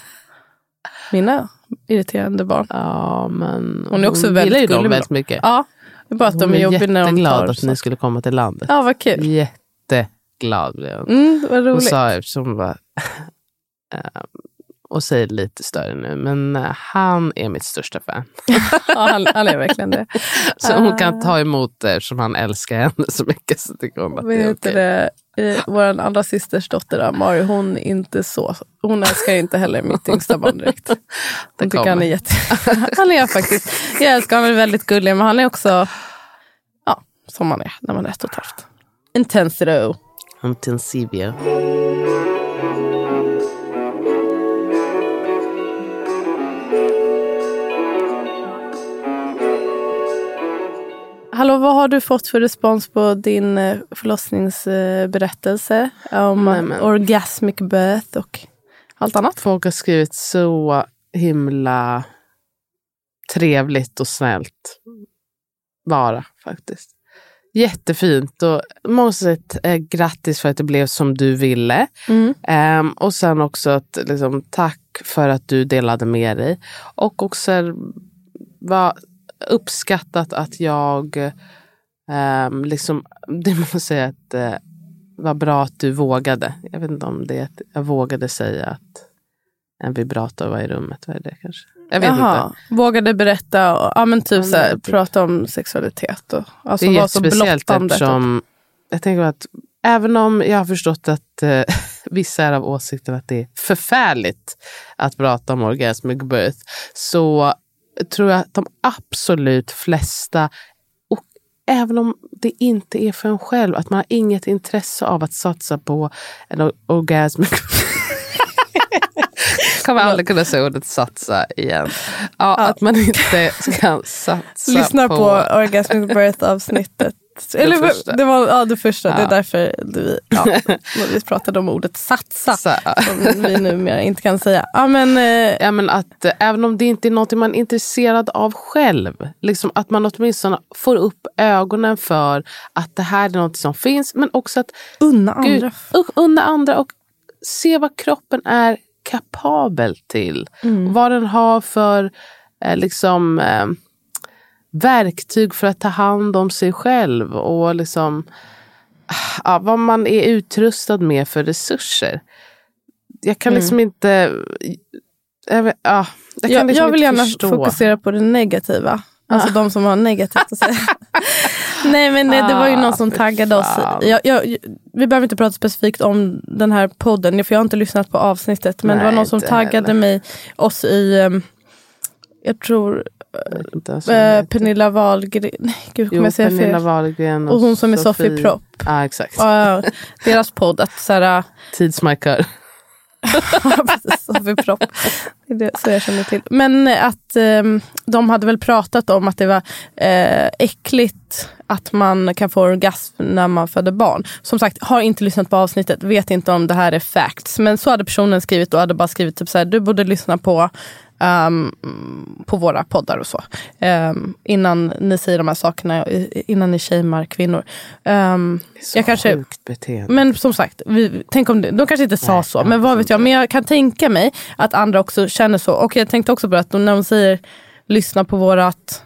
mina irriterande barn. Ja, men Hon är också hon väldigt gillar ju dem väldigt mycket. Ja, det är bara att hon de är jobbiga när de tar att ni så. skulle komma till landet. Ja, vad kul. Jätteglad blev hon. Mm, vad Hon roligt. sa eftersom hon var eh, och säger lite större nu, men eh, han är mitt största fan. Ja, han, han är verkligen det. Så hon Ah. kan ta emot det eftersom han älskar henne så mycket. Så tycker hon att Vad det är okej. Eh, Vår andra systers dotter Amari, hon är inte så. Hon älskar inte heller mitt yngsta barn direkt. Hon tycker han är jätte... Han är faktiskt... Jag älskar honom, han är väldigt gullig, men han är också... Ja, som man är när man är ett och ett halvt. Intensito. Intensivia. Hallå, vad har du fått för respons på din eh, förlossningsberättelse? Om Nej, eh, men- orgasmic birth och allt annat? Folk har skrivit så himla trevligt och snällt. Bara faktiskt. Jättefint och många sagt eh, grattis för att det blev som du ville. Mm. Ehm, och sen också att liksom, tack för att du delade med dig. Och också var uppskattat att jag ehm, liksom, det måste säga att eh, var bra att du vågade. Jag vet inte om det är att jag vågade säga att en vibrator var i rummet. Vad är det kanske? Jag vet inte. Jaha, vågade berätta och ja, men typ Ja, så här, men typ. prata om sexualitet. Och, alltså Det är blottande. typ. eftersom jag tänker att även om jag har förstått att eh, vissa är av åsikten att det är förfärligt att prata om orgasmic birth så tror jag att de absolut flesta och även om det inte är för en själv, att man har inget intresse av att satsa på en or- orgasmic kommer aldrig kunna säga ordet satsa igen. Ja, Att man inte ska satsa Lyssna på, på, Orgasmic Birth avsnittet. Eller, det, första. var ja, det första. Det är Ja. därför vi, ja, vi pratade om ordet satsa. Så, Som vi numera inte kan säga. Ja, men, eh, ja, men att, eh, även om det inte är något man är intresserad av själv, liksom att man åtminstone får upp ögonen för att det här är något som finns, men också att unna Gud, andra. u- unna andra och se vad kroppen är kapabel till. Mm. Vad den har för eh, liksom, eh, verktyg för att ta hand om sig själv och liksom, ah, vad man är utrustad med för resurser. Jag kan Mm. liksom inte... Jag, vet, ah, jag, kan Jag, liksom jag vill inte gärna förstå. fokusera på det negativa. Alltså de som har negativt att säga. Nej men det, det var ju någon som Ah, taggade oss. Jag, jag, vi behöver inte prata specifikt om den här podden, för jag har inte lyssnat på avsnittet. Men det var Nej, någon som taggade heller. mig, oss i, ehm, jag tror Eh. Pernilla Wahlgren. Nej gud, Jo, jag säga Pernilla fel? Wahlgren Och hon som är Sofie Propp. Ja, exakt. Ja, deras podd, att så här, Tidsmarkör. Sofie Propp. Det är det så jag känner till. Men att eh, de hade väl pratat om att det var eh, äckligt att man kan få orgasm när man föder barn. Som sagt, har inte lyssnat på avsnittet, vet inte om det här är facts. Men så hade personen skrivit och hade bara skrivit typ så här, du borde lyssna på um, på våra poddar och så. Um, innan ni säger de här sakerna, innan ni shamear kvinnor. Um, Så jag kanske, sjukt beteende. men som sagt, vi, tänk om det, de kanske inte sa Nej, så. Men vad vet jag. Men jag kan tänka mig att andra också känner så. Och jag tänkte också på att när de säger lyssna på vårat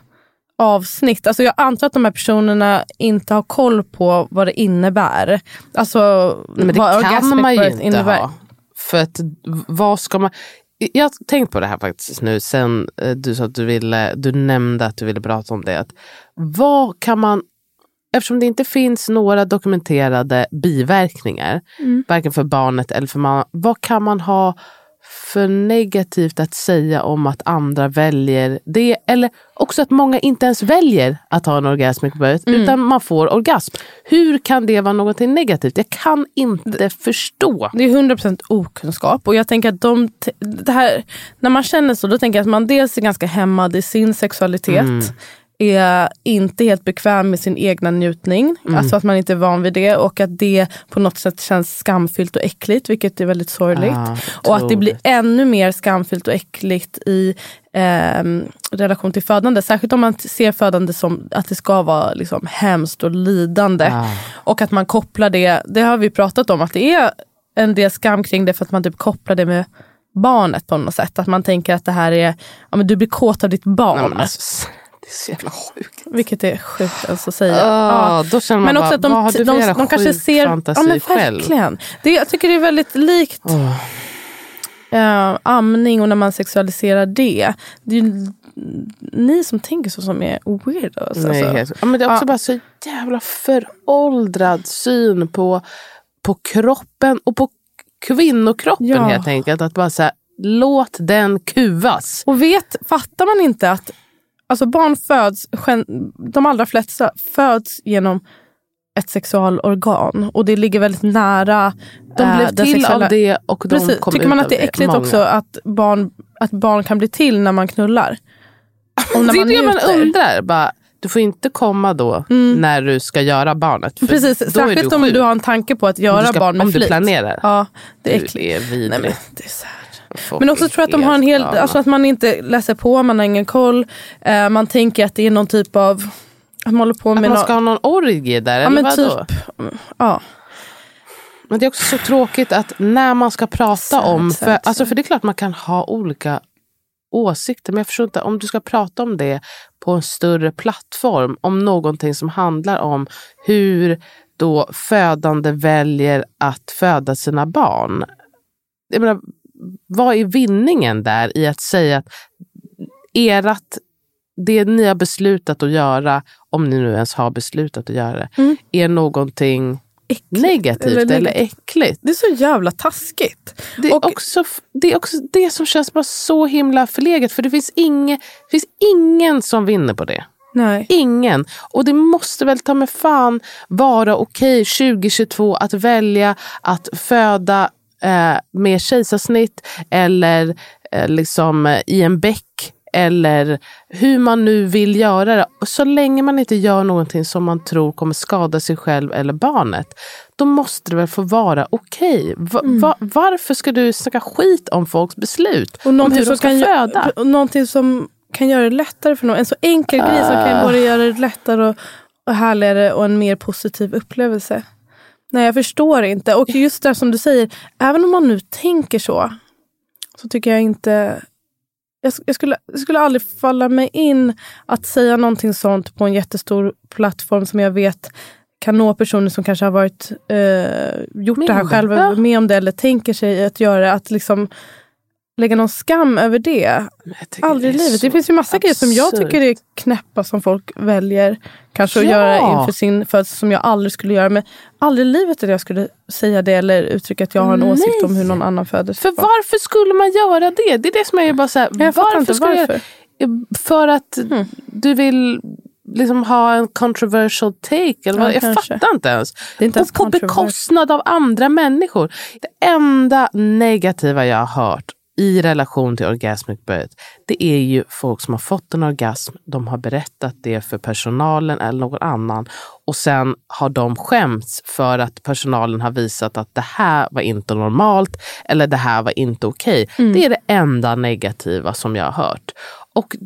avsnitt. Alltså jag antar att de här personerna inte har koll på vad det innebär. Alltså Nej, men det kan man ju inte innebär. ha. För att vad ska man... Jag har tänkt på det här faktiskt nu sen eh, du sa att du ville, du nämnde att du ville prata om det. Att vad kan man, eftersom det inte finns några dokumenterade biverkningar, Mm. varken för barnet eller för mamma, vad kan man ha för negativt att säga om att andra väljer det? Eller också att många inte ens väljer att ha en orgasmic birth, Mm. utan man får orgasm. Hur kan det vara någonting negativt? Jag kan inte förstå. Det är 100% okunskap. Och jag tänker att de, det här, när man känner så, då tänker jag att man dels är ganska hämmad i sin sexualitet. Mm. Är inte helt bekväm med sin egna njutning. Mm. Alltså att man inte är van vid det. Och att det på något sätt känns skamfyllt och äckligt. Vilket är väldigt sorgligt. Ah, och att det blir ännu mer skamfyllt och äckligt i ehm, relation till födande. Särskilt om man ser födande som att det ska vara liksom, hemskt och lidande. Ah. Och att man kopplar det, det har vi pratat om, att det är en del skam kring det för att man typ kopplar det med barnet på något sätt. Att man tänker att det här är, ja men du blir kåt av ditt barn. Nej, alltså, det är så jävla sjukt. Vilket är sjukt ens att säga. Ah, Då känner man Men bara, också att de, vad har du de, de, jävla kanske ser... fantasi ja, men själv? verkligen. Det, jag tycker det är väldigt likt Åh. eh, amning och när man sexualiserar det. Det är ju ni som tänker så som är weirdos. Nej, alltså. ja, men det är också Ja. bara så jävla föråldrad syn på, på kroppen och på kvinnokroppen Ja. helt enkelt. Att bara säga, låt den kuvas. Och vet, fattar man inte att alltså barn föds, de allra flesta föds genom ett sexualorgan och det ligger väldigt nära De eh, blev den till sexuella- av det och de Precis. kom Tycker ut man att det är äckligt Många. också att barn, att barn kan bli till när man knullar? Och när det är det man undrar. Bara, du får inte komma då när du ska göra barnet. Precis, särskilt du om du har en tanke på att göra du ska- barn med om du flit. planerar. Ja, det är Du äckligt. är vidrig. Nej, men det är så här. Men också tror jag att de har en helt hel, alltså att man inte läser på, man har ingen koll. Eh, man tänker att det är någon typ av, att man håller på med Att man ska ha någon orgie där, Ja eller men typ, ja. Men det är också så tråkigt att när man ska prata Sad, om, för, sad. alltså för det är klart man kan ha olika åsikter, men jag förstår inte, om du ska prata om det på en större plattform, om någonting som handlar om hur då födande väljer att föda sina barn. Jag menar, vad är vinningen där i att säga att erat, det ni har beslutat att göra, om ni nu ens har beslutat att göra det, Mm. är någonting Äckligt, negativt eller eller, äckligt. Det är så jävla taskigt. Det är, Och- också, det är också det som känns bara så himla förlegat. För det finns, inge, det finns ingen som vinner på det. Nej. Ingen. Och det måste väl ta med fan vara okej 2022 att välja att föda eh, med kejsarsnitt eller eh, liksom i en bäck eller hur man nu vill göra det. Så länge man inte gör någonting som man tror kommer skada sig själv eller barnet, då måste det väl få vara okej. Va, va, varför ska du snacka skit om folks beslut? Och om hur som de ska kan, föda? och någonting som kan göra det lättare för någon. En så enkel grej som Ah. kan både göra det lättare och, och härligare och en mer positiv upplevelse. Nej, jag förstår inte. Och just det som du säger, även om man nu tänker så, så tycker jag inte... Jag, jag, skulle, jag skulle aldrig falla mig in att säga någonting sånt på en jättestor plattform som jag vet kan nå personer som kanske har varit, eh, gjort Med det här själva, ja. med om det eller tänker sig att göra det. Att liksom lägga någon skam över det. Jag Aldrig i livet. Det finns ju massa grejer som jag tycker är knäppa som folk väljer kanske att Ja. göra inför sin födelse som jag aldrig skulle göra. Men aldrig i livet att jag skulle säga det eller uttrycka att jag har en Nej. åsikt om hur någon annan föddes. För varför skulle man göra det? Det är det som jag är bara så här, Jag varför inte göra varför. För att Mm. du vill liksom ha en controversial take. Eller Ja, vad? Jag kanske. fattar inte ens. Det är inte ens och på bekostnad av andra människor. Det enda negativa jag har hört i relation till orgasmic birth, det är ju folk som har fått en orgasm, de har berättat det för personalen eller någon annan och sen har de skämts för att personalen har visat att det här var inte normalt eller det här var inte okej. Det är det enda negativa som jag har hört. Och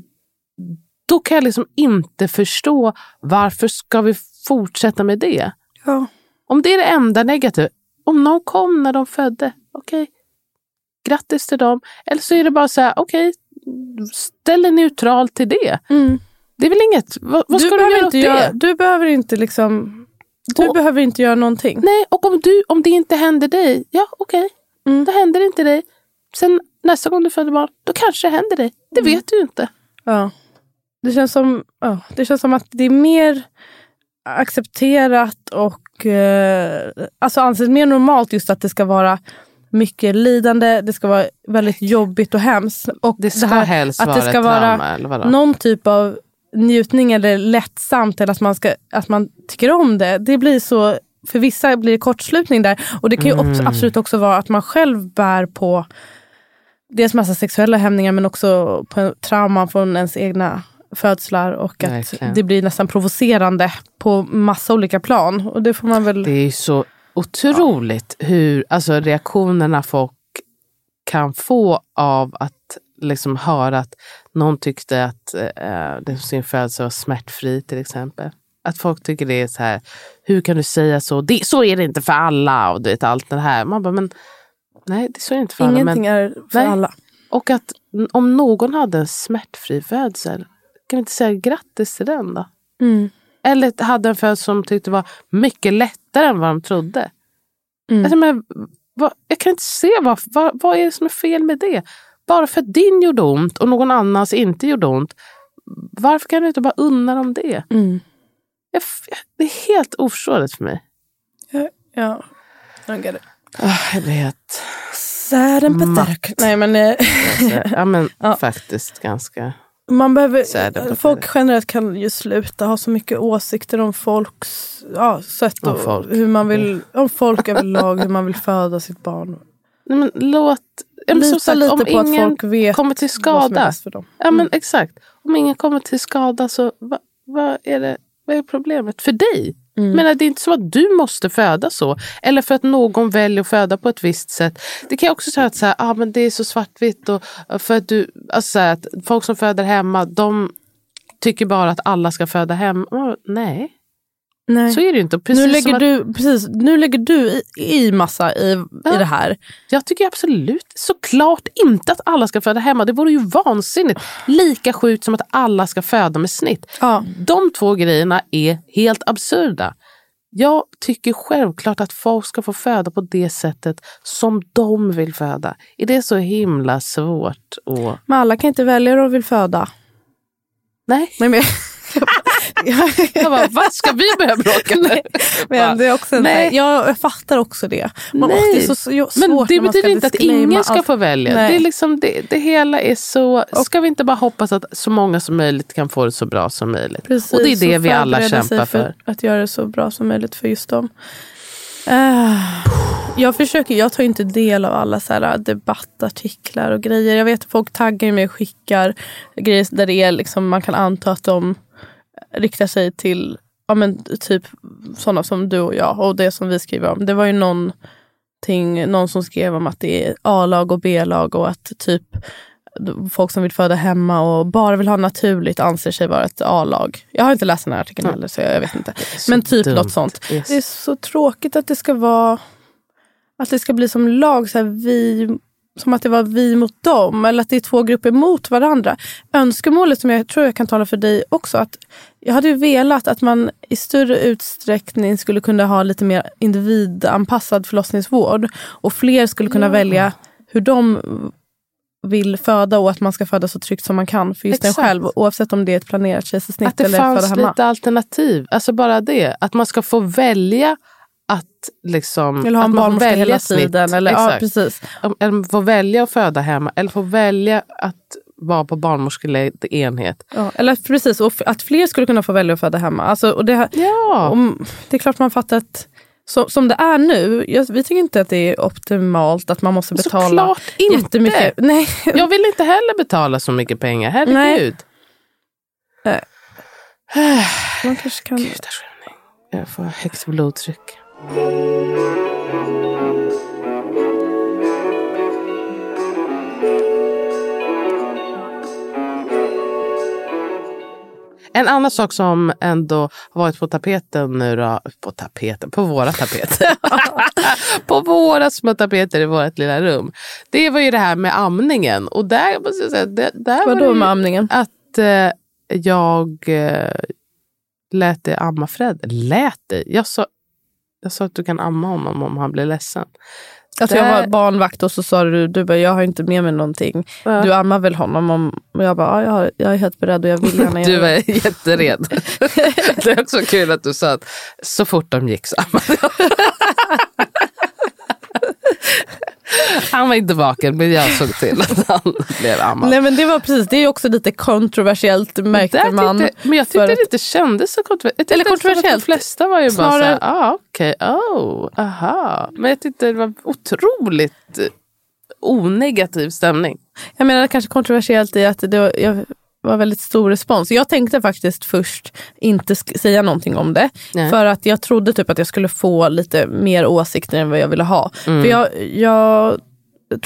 då kan jag liksom inte förstå varför ska vi fortsätta med det? Ja. Om det är det enda negativa, om någon kom när de födde, okej, grattis till dem. Eller så är det bara så här, okej, ställ dig neutral till det. Mm. Det är väl inget, vad, vad du, ska du göra åt det? göra, du behöver inte liksom... Du Och- behöver inte göra någonting. Nej, och om, du, om det inte händer dig, ja okej, Mm. då händer det inte dig. Sen nästa gång du föder barn, då kanske det händer dig. Det Mm. vet du inte. Ja. Det, känns som, ja, det känns som att det är mer accepterat och eh, alltså anses mer normalt just att det ska vara mycket lidande, det ska vara väldigt jobbigt och hemskt. Och Det ska här helst att vara det ska vara trauma, någon typ av njutning eller lättsamt eller att man, ska, att man tycker om det. Det blir så, för vissa blir det kortslutning där. Och det kan ju också, absolut också vara att man själv bär på dels massa sexuella hämningar men också på trauman från ens egna födslar och att Verkligen. det blir nästan provocerande på massa olika plan. Och det får man väl... Det är så otroligt hur alltså, reaktionerna folk kan få av att liksom höra att någon tyckte att eh, det- sin födsel var smärtfri till exempel. Att folk tycker det är så här, hur kan du säga så? Det, så är det inte för alla och du vet allt det här. Man bara, men nej det så är det inte för alla. Ingenting är för nej. alla. och att om någon hade en smärtfri födsel, kan vi inte säga grattis till den då? Mm. Eller hade en födsel som tyckte var mycket lättare än vad de trodde. Mm. Alltså, men, vad, jag kan inte se vad, vad, vad är det som är fel med det. Bara för att din gjorde ont och någon annans inte gjorde ont. Varför kan du inte bara unna dem det? Mm. Jag, det är helt oförståeligt för mig. Ja, I get it. Ah, jag vet. Pathetic. Nej, men, eh, ja, men Ja. faktiskt ganska. Man behöver, folk generellt kan ju sluta ha så mycket åsikter om folks ja, sätt Om och folk. hur man vill, om folk överlag, hur man vill föda sitt barn. Nej, men låt... Ja, men sagt, lite om på att ingen folk vet kommer till skada. för dem. Ja men exakt. Om ingen kommer till skada så vad vad är, det, vad är problemet för dig? Mm. Men det är inte så att du måste föda så. Eller för att någon väljer att föda på ett visst sätt. Det kan jag också säga att så här, ah, men det är så svartvitt. Och, för att du, alltså så här, att folk som föder hemma de tycker bara att alla ska föda hemma. Oh, nej, Nej. så är det ju inte. Precis nu, lägger att, du, precis, nu lägger du i, i massa i, Ja. i det här. Jag tycker absolut såklart inte att alla ska föda hemma. Det vore ju vansinnigt. Lika sjukt som att alla ska föda med snitt. Ja. De två grejerna är helt absurda. Jag tycker självklart att folk ska få föda på det sättet som de vill föda. Är det så himla svårt? Och... Men alla kan inte välja hur de vill föda. Nej. Nej, men, Jag bara, vad ska vi börja bråka nu? Nej, men det är också Nej. jag, jag fattar också det. Men, Nej. åh, det är så, så Men det man betyder inte att ingen ska allt. få välja. Nej. Det, är liksom, det, det hela är så... Ska vi inte bara hoppas att så många som möjligt kan få det så bra som möjligt? Precis, och det är det och vi alla kämpar för. Att göra det så bra som möjligt för just dem. Eh, jag, försöker, jag tar inte del av alla så här debattartiklar och grejer. Jag vet att folk taggar mig och skickar grejer där det är liksom, man kan anta att de riktar sig till ja, men, typ sådana som du och jag och det som vi skriver om. Det var ju någonting, någon som skrev om att det är A-lag och B-lag och att typ folk som vill föda hemma och bara vill ha naturligt anser sig vara ett A-lag. Jag har inte läst den här artikeln heller så jag vet inte. Men typ dumt. något sånt. Det är Det är så tråkigt att det ska vara att det ska bli som lag, så här, vi, som att det var vi mot dem. Eller att det är två grupper mot varandra. Önskemålet som jag tror jag kan tala för dig också. att Jag hade ju velat att man i större utsträckning skulle kunna ha lite mer individanpassad förlossningsvård. Och fler skulle kunna välja hur de vill föda och att man ska föda så tryggt som man kan för just Exakt. en själv. Oavsett om det är ett planerat kejsarsnitt Att det eller föda fanns hemma. lite alternativ. Alltså bara det. Att man ska få välja att liksom... Eller ha att en man får barnmorska välja hela snitt. tiden. Eller, ja, precis. Eller få välja att föda hemma. Eller få välja att vara på barnmorskeledd enhet. Ja, eller precis, och att fler skulle kunna få välja att föda hemma. Alltså, och det, Ja. om, det är klart man fattar att så, som det är nu, jag, vi tycker inte att det är optimalt att man måste betala Såklart inte. jättemycket. Nej, Jag vill inte heller betala så mycket pengar. Herregud. man kanske kan... Gud. Jag får högt blodtryck. En annan sak som ändå har varit på tapeten nu då, på tapeten, på våra tapeter. på våra små tapeter i vårt lilla rum. Det var ju det här med amningen. Och där måste jag säga, det, där var det Vadå ju med amningen? att eh, jag eh, lät dig amma Fred. Lät dig? Jag sa, jag sa att du kan amma honom om han blir ledsen. Att jag var barnvakt och så sa du, du bara, jag har inte med mig någonting. Ja. Du ammar väl honom? Om, och jag bara, ja, jag, är helt beredd och jag vill gärna Du göra det. var jättered. det är också kul att du sa att så fort de gick så ammade jag. Han var inte vaken men jag såg till att han blev ammad. Nej men det var precis, det är också lite kontroversiellt märkte Där man. tyckte, men jag tyckte att- det inte kändes så kontroversiellt. Eller tyckte kontroversiellt. De flesta var ju bara Snarare- såhär, ah, okej, oh, aha. Men jag tyckte det var otroligt eh, onegativ stämning. Jag menar kanske kontroversiellt i att det jag, var väldigt stor respons. Jag tänkte faktiskt först inte säga någonting om det. Nej. För att jag trodde typ att jag skulle få lite mer åsikter än vad jag ville ha. Mm. För jag, jag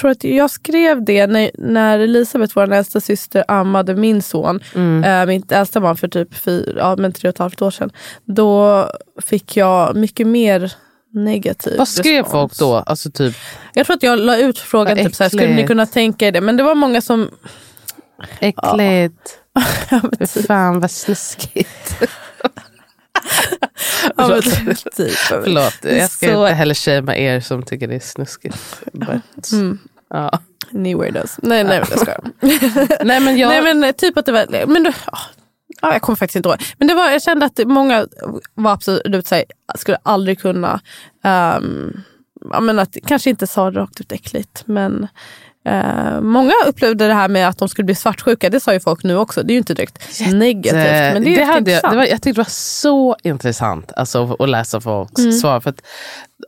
tror att jag skrev det när, när Elisabeth, vår äldsta syster, ammade min son. Mm. Eh, mitt äldsta barn för typ fyra, ja, men tre och ett halvt år sedan. Då fick jag mycket mer negativ Vad skrev respons. folk då? Alltså typ, Jag tror att jag la ut frågan, typ, såhär, skulle ni kunna tänka er det? Men det var många som... äckligt, Ja, typ. fan vad snuskigt. Ja, men Förlåt. typ. Förlåt, jag ska Så- inte heller shamea er som tycker det är snuskigt. But, Mm. ja. Ni weirdos. Nej, nej, jag skojar. Nej men jag... Nej, men eh, typ att det var... Men, då- ja, ja, jag kommer faktiskt inte ihåg. Men det var, jag kände att många var absolut såhär, skulle aldrig kunna... Um, ja, men att, kanske inte sa det rakt ut äckligt, men eh, många upplevde det här med att de skulle bli svartsjuka. Det sa ju folk nu också. Det är ju inte direkt negativt. Men det är det hade jag, det var, jag tyckte det var så intressant alltså, att läsa folks Mm. svar. För att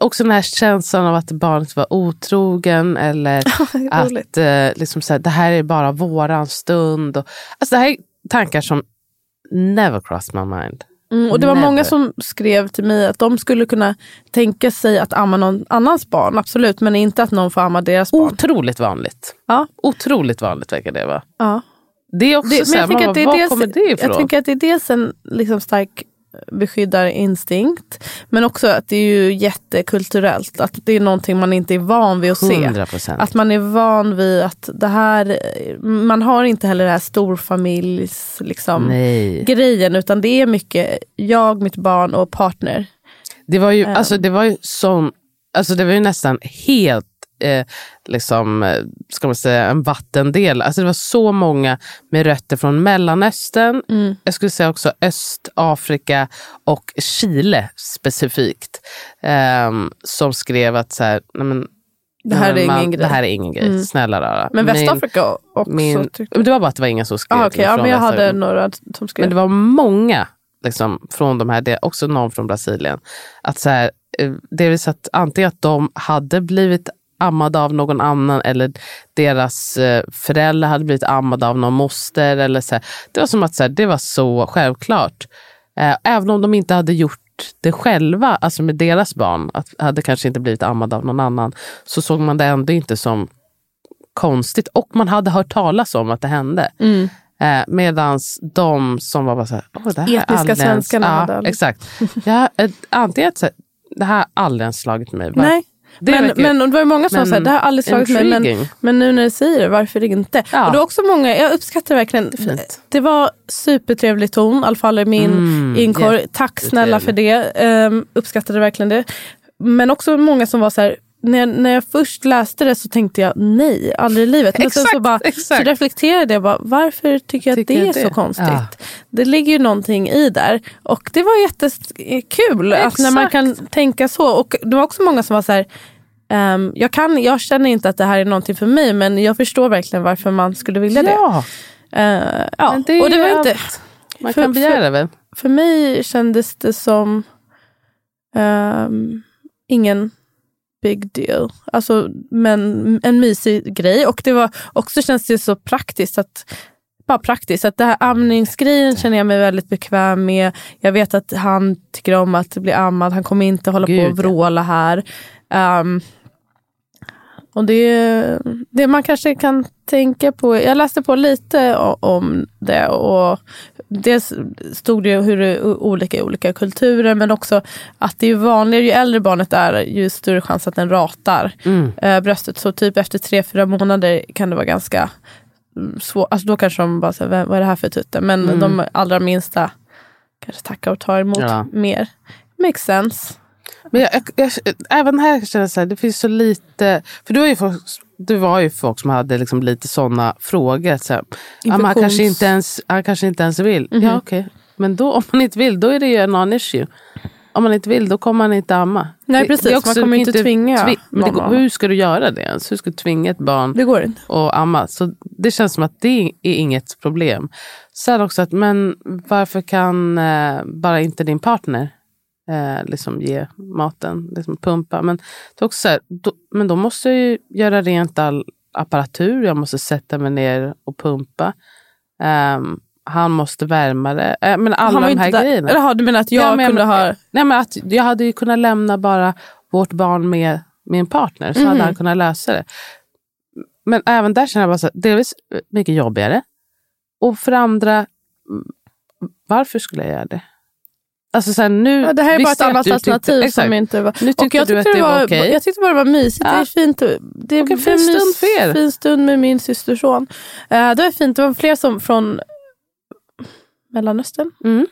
också den här känslan av att barnet var otrogen eller att eh, liksom så här, det här är bara våran stund. Och, alltså, det här är tankar som never crossed my mind. Mm, och det var Never. många som skrev till mig att de skulle kunna tänka sig att amma någon annans barn. Absolut, men inte att någon får amma deras barn. Otroligt vanligt. Ja. Otroligt vanligt verkar det vara. Ja. Det är också Det, så men här, jag tänker man att det är var kommer dels, det ifrån? jag tänker att det är dels en liksom stark beskyddarinstinkt. Men också att det är ju jättekulturellt. Att det är någonting man inte är van vid att se. 100 procent. Att man är van vid att det här, man har inte heller det här storfamiljs liksom, Nej. grejen. Utan det är mycket jag, mitt barn och partner. Det var ju, Ehm. alltså, det var ju sån, alltså det var ju nästan helt, eh, liksom, eh, ska man säga, en vattendel. Alltså det var så många med rötter från Mellanöstern, Mm. jag skulle säga också Östafrika och Chile specifikt. ehm, som skrev att så här, nej men, Det här är man- ingen. Det här är ingen grej, Mm. snälla rara. Men Västafrika också Min, det var bara att det var ingen som skrev. Ah, okay, ja, från men jag hade några som skrev. Men det var många liksom, från de här, det, också någon från Brasilien. Att så här, eh, säga att antingen att de hade blivit ammade av någon annan eller deras eh, föräldrar hade blivit ammade av någon moster. Eller så här. Det var som att så här, det var så självklart. Eh, även om de inte hade gjort det själva, alltså med deras barn, att hade kanske inte blivit ammade av någon annan, så såg man det ändå inte som konstigt. Och man hade hört talas om att det hände. Mm. Eh, Medan de som var bara så här, "Åh, det här är Etniska aldrig ens-" svenskarna Ja, exakt. Ja, eh, antingen att det här har aldrig ens slagit mig. Var- Nej, Det men, men och det var ju många som sa att det har aldrig slagit mig. Men, men nu när du säger det, varför inte? Ja. Och det också många, jag uppskattar verkligen. fint. Det var supertrevlig ton, i alla fall i min Mm, inkorg. Tack snälla för det. Um, uppskattade verkligen det. Men också många som var så här, när jag, när jag först läste det så tänkte jag nej, aldrig i livet. Men sen så, Exakt, bara, så exakt. reflekterade jag bara, varför tycker jag Tycker att det jag är det? så konstigt? Ja. Det ligger ju någonting i där. Och det var jättekul att när man Exakt. kan tänka så. Och det var också många som var så här, Ehm, jag, kan, jag känner inte att det här är någonting för mig men jag förstår verkligen varför man skulle vilja det. Ja, Eh, ja. Men det är och det var inte, man För- kan begära väl? för mig kändes det som ehm, ingen big deal. Alltså, men en mysig grej. Och det var också känns det så praktiskt att bara praktiskt. Att det här amningsgrejen känner jag mig väldigt bekväm med. Jag vet att han tycker om att bli ammad. Han kommer inte hålla på Gud, och vråla här. Ehm, och det, det man kanske kan tänka på. Jag läste på lite om det. och Dels stod det hur det är olika i olika kulturer men också att det är vanligare ju äldre barnet är ju större chans att den ratar Mm. eh, bröstet. Så typ efter tre, fyra månader kan det vara ganska mm, svårt. Alltså då kanske de bara säger, vad är det här för tutte? Men Mm. de allra minsta kanske tackar och tar emot Ja. mer. Makes sense. Men jag, jag, jag, även här känner jag så här, det finns så lite... För du, var ju folk, du var ju folk som hade liksom lite sådana frågor. Så här, men han, kanske inte ens, han kanske inte ens vill. Mhm. Ja, okej. Men då, om man inte vill, då är det ju en non-issue. Om man inte vill, då kommer man inte amma. Nej, Det- precis. det är Man också- kommer inte tvinga det, någon går- att- Hur ska du göra det ens? Hur ska du tvinga ett barn Det går inte. och amma. Så det känns som att det är inget problem. Sen också att, men varför kan eh, bara inte din partner eh, liksom ge maten, liksom pumpa? Men, det är också så här, då, men då måste jag ju göra rent all apparatur. Jag måste sätta mig ner och pumpa. Ehm, han måste värma det. Eh, men alla de här där. grejerna. Eller, har du menar att jag Ja, men kunde ha... Nej, men att jag hade ju kunnat lämna bara vårt barn med min partner så Mhm. hade han kunnat lösa det. Men även där känner jag bara så här, delvis mycket jobbigare. Och för andra, mm, varför skulle jag göra det? Alltså så här, nu Ja, det här är bara ett annat tyckte- alternativ som inte var... Nu Och tycker jag du att tyckte det var var, okej. Jag tyckte bara det var mysigt. Ja. Det är fint. Det är Och en fin stund för er. fin stund med min systerson. Uh, det var fint. Det var fler som från Mellanöstern Mm.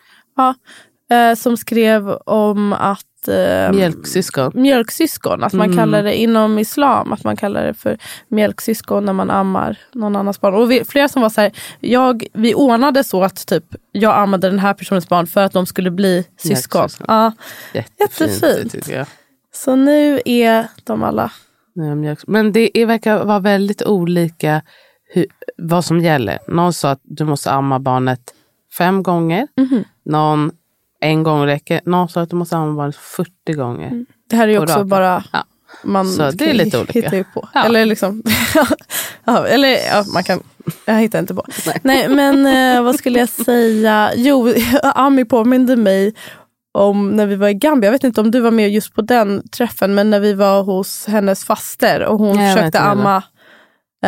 eh, som skrev om att eh, Mjälksyskon. mjölksyskon. Att man Mm. kallar det inom islam att man kallar det för mjölksyskon när man ammar någon annans barn. Och vi, flera som var så här, jag, vi ordnade så att typ, jag ammade den här personens barn för att de skulle bli syskon. Mjölksyskon. Ja, Jättefint. Det så nu är de alla. Men det är, verkar vara väldigt olika hur, vad som gäller. Någon sa att du måste amma barnet fem gånger. Mhm. Någon en gång räcker. Någon sa att du måste barnet 40 gånger. Det här är ju också raka. bara Ja. man Så det är lite olika. hittar ju på. Ja. Eller liksom, eller ja, man kan, jag hittar inte på. Nej. Nej, men eh, vad skulle jag säga? Jo, Ami påminde mig om när vi var i Gambia. Jag vet inte om du var med just på den träffen, men när vi var hos hennes faster och hon Nej, försökte amma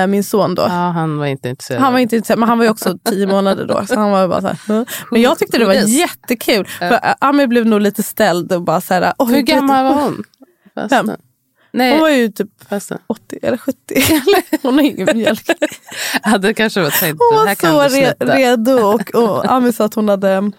min son då. Ja, han var inte intresserad. Han var inte intresserad, men han var ju också tio månader då. Så han var bara så här? Men jag tyckte det var jättekul. För eh, Ami blev nog lite ställd och bara så här, "Oj, Hur gud." gammal var hon? Fem. Nej, Hon var ju typ fasten. 80 eller 70. Hon har ingen mjölk. Jag hade kanske varit tänkt Hon det var så re redo. Och, och Ami sa att hon hade...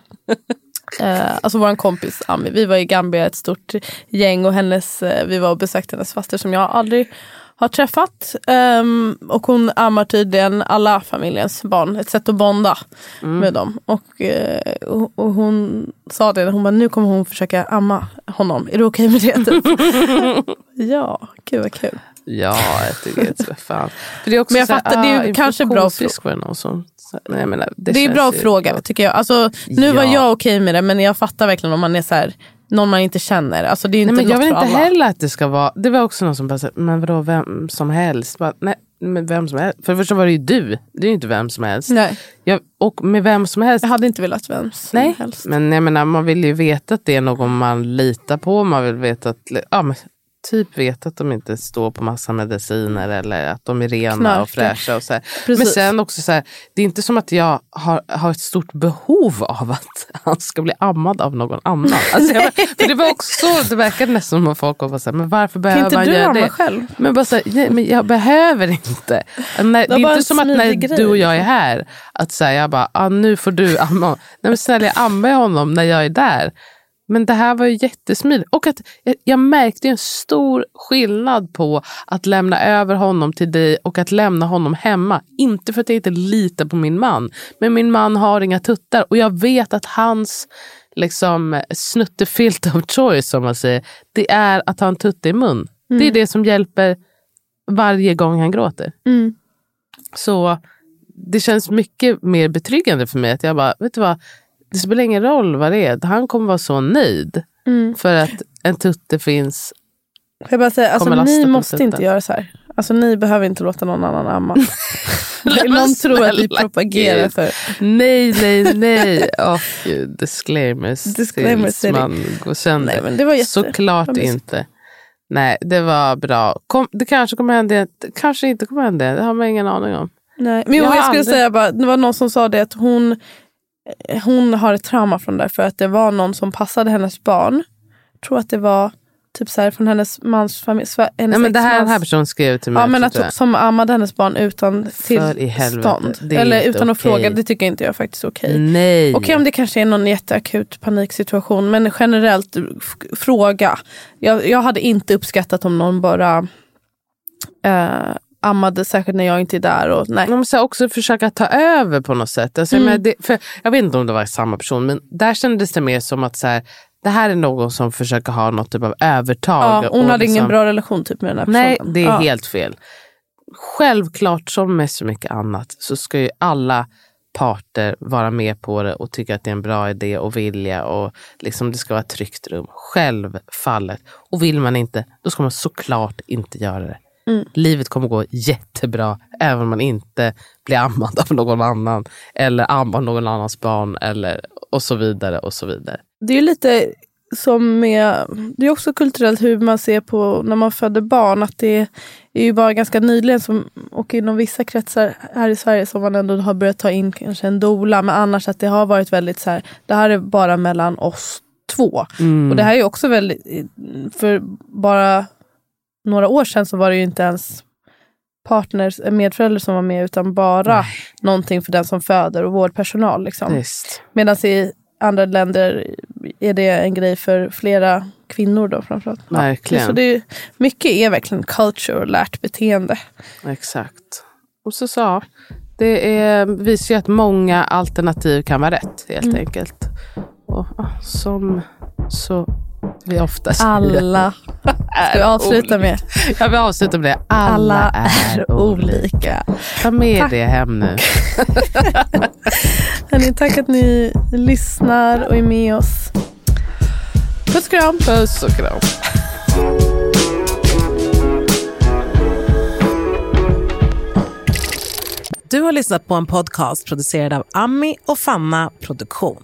Eh, alltså vår kompis Ami, vi var i Gambia ett stort gäng och hennes, eh, vi var och besökte hennes faster som jag aldrig har träffat. Ehm, och hon ammar tydligen alla familjens barn. Ett sätt att bonda Mm. med dem. Och, eh, och, hon sa det, hon bara, nu kommer hon försöka amma honom. Är du okej med det? Typ. ja, gud vad kul. Ja, jag tycker det är fan. För det är också Men jag så här, fattar, det är ah, kanske bra var som. Men jag menar, det Det är bra ju- fråga tycker jag. Alltså, nu var Ja. jag okej med det men jag fattar verkligen om man är så här, någon man inte känner. Alltså, det är inte Nej, men jag vill inte alla. heller att det ska vara... Det var också någon som bara men vadå vem som helst? Bara, nej, men vem som helst. För det första var det ju du. Det är ju inte vem som helst. Nej, Jag, och med vem som helst. jag hade inte velat vem som Nej, helst. men jag menar, man vill ju veta att det är någon man litar på. Man vill veta att, ja, men, typ veta att de inte står på massa mediciner eller att de är rena Knarkar. och fräscha. Och så här. Men sen också så här, det är inte som att jag har, har ett stort behov av att han ska bli ammad av någon annan. Alltså jag, för det var också så, det verkade nästan som att folk var så här, men varför behöver man göra det? själv? Men, bara så här, nej, men jag behöver inte. När, det är bara inte som att när smidig du och grej. jag är här, att säga jag bara, ah, nu får du amma. Nej men snälla jag ammar honom när jag är där. Men det här var ju jättesmidigt. Och att jag, märkte en stor skillnad på att lämna över honom till dig och att lämna honom hemma. Inte för att jag inte litar på min man, men min man har inga tuttar och jag vet att hans liksom snuttefilt of choice som man säger, det är att ha en tutte i mun. Det är det som hjälper varje gång han gråter. Mm. Så det känns mycket mer betryggande för mig att jag bara, vet du vad, det spelar ingen roll vad det är. Han kommer vara så nöjd. Mm. För att en tutte finns. Får jag bara säga, alltså, ni måste tutten. inte göra så här. Alltså ni behöver inte låta någon annan amma. någon tror att vi propagerar Gud. för. Nej, nej, nej. Åh gud, disclaimers. Disclaimers, tills man går sönder. Nej, men det var jätte- Såklart inte. Nej, det var bra. Kom, det kanske kommer hända, kanske inte kommer hända. Det har man ingen aning om. Nej. Men Jag jag, skulle aldrig- säga bara, det var någon som sa det att hon, hon har ett trauma från det för att det var någon som passade hennes barn. Jag tror att det var typ så här från hennes mans familj. Hennes Nej, men det här, den här personen skrev till mig. Ja, men att, jag. som ammade hennes barn utan tillstånd. Eller utan att okej. fråga. Det tycker inte jag faktiskt är okej. Nej. Okej om det kanske är någon jätteakut paniksituation. Men generellt fråga. Jag, jag hade inte uppskattat om någon bara eh, ammade. Särskilt när jag inte är där. Och, nej. Man måste också försöka ta över på något sätt. Alltså, jag Mm. menar, det, för, jag vet inte om det var samma person, men där kändes det mer som att så här, det här är någon som försöker ha något typ av övertag. Ja, hon hade ingen liksom- bra relation typ med den här Nej, personen. det är ja. helt fel. Självklart, som med så mycket annat, så ska ju alla parter vara med på det och tycka att det är en bra idé och vilja och liksom det ska vara ett tryggt rum. Självfallet. Och vill man inte, då ska man såklart inte göra det. Mm. Livet kommer gå jättebra även om man inte blir ammad av någon annan eller ammar någon annans barn eller och så vidare och så vidare. Det är lite som med, det är också kulturellt hur man ser på när man föder barn. Att det är ju bara ganska nyligen som, och inom vissa kretsar här i Sverige som man ändå har börjat ta in kanske en doula. Men annars att det har varit väldigt så här, det här är bara mellan oss två. Och det här är också väldigt, för bara några år sedan så var det ju inte ens partners, medföräldrar som var med utan bara någonting för den som föder och vårdpersonal. Liksom. Medan i andra länder är det en grej för flera kvinnor då framförallt. Verkligen. Så det är, mycket är verkligen culture och lärt beteende. Exakt. Och så sa, det är, visar ju att många alternativ kan vara rätt helt Mm. enkelt. Och ja, som så vi ofta säger. Alla. Ska vi avsluta med? Ja, vi avslutar med det. Alla, Alla är, är olika. olika. Ta med Tack. det hem nu. Hörrni, tack att ni lyssnar och är med oss. Puss och kram. Puss och kram. Du har lyssnat på en podcast producerad av Ami och Fanna Produktion.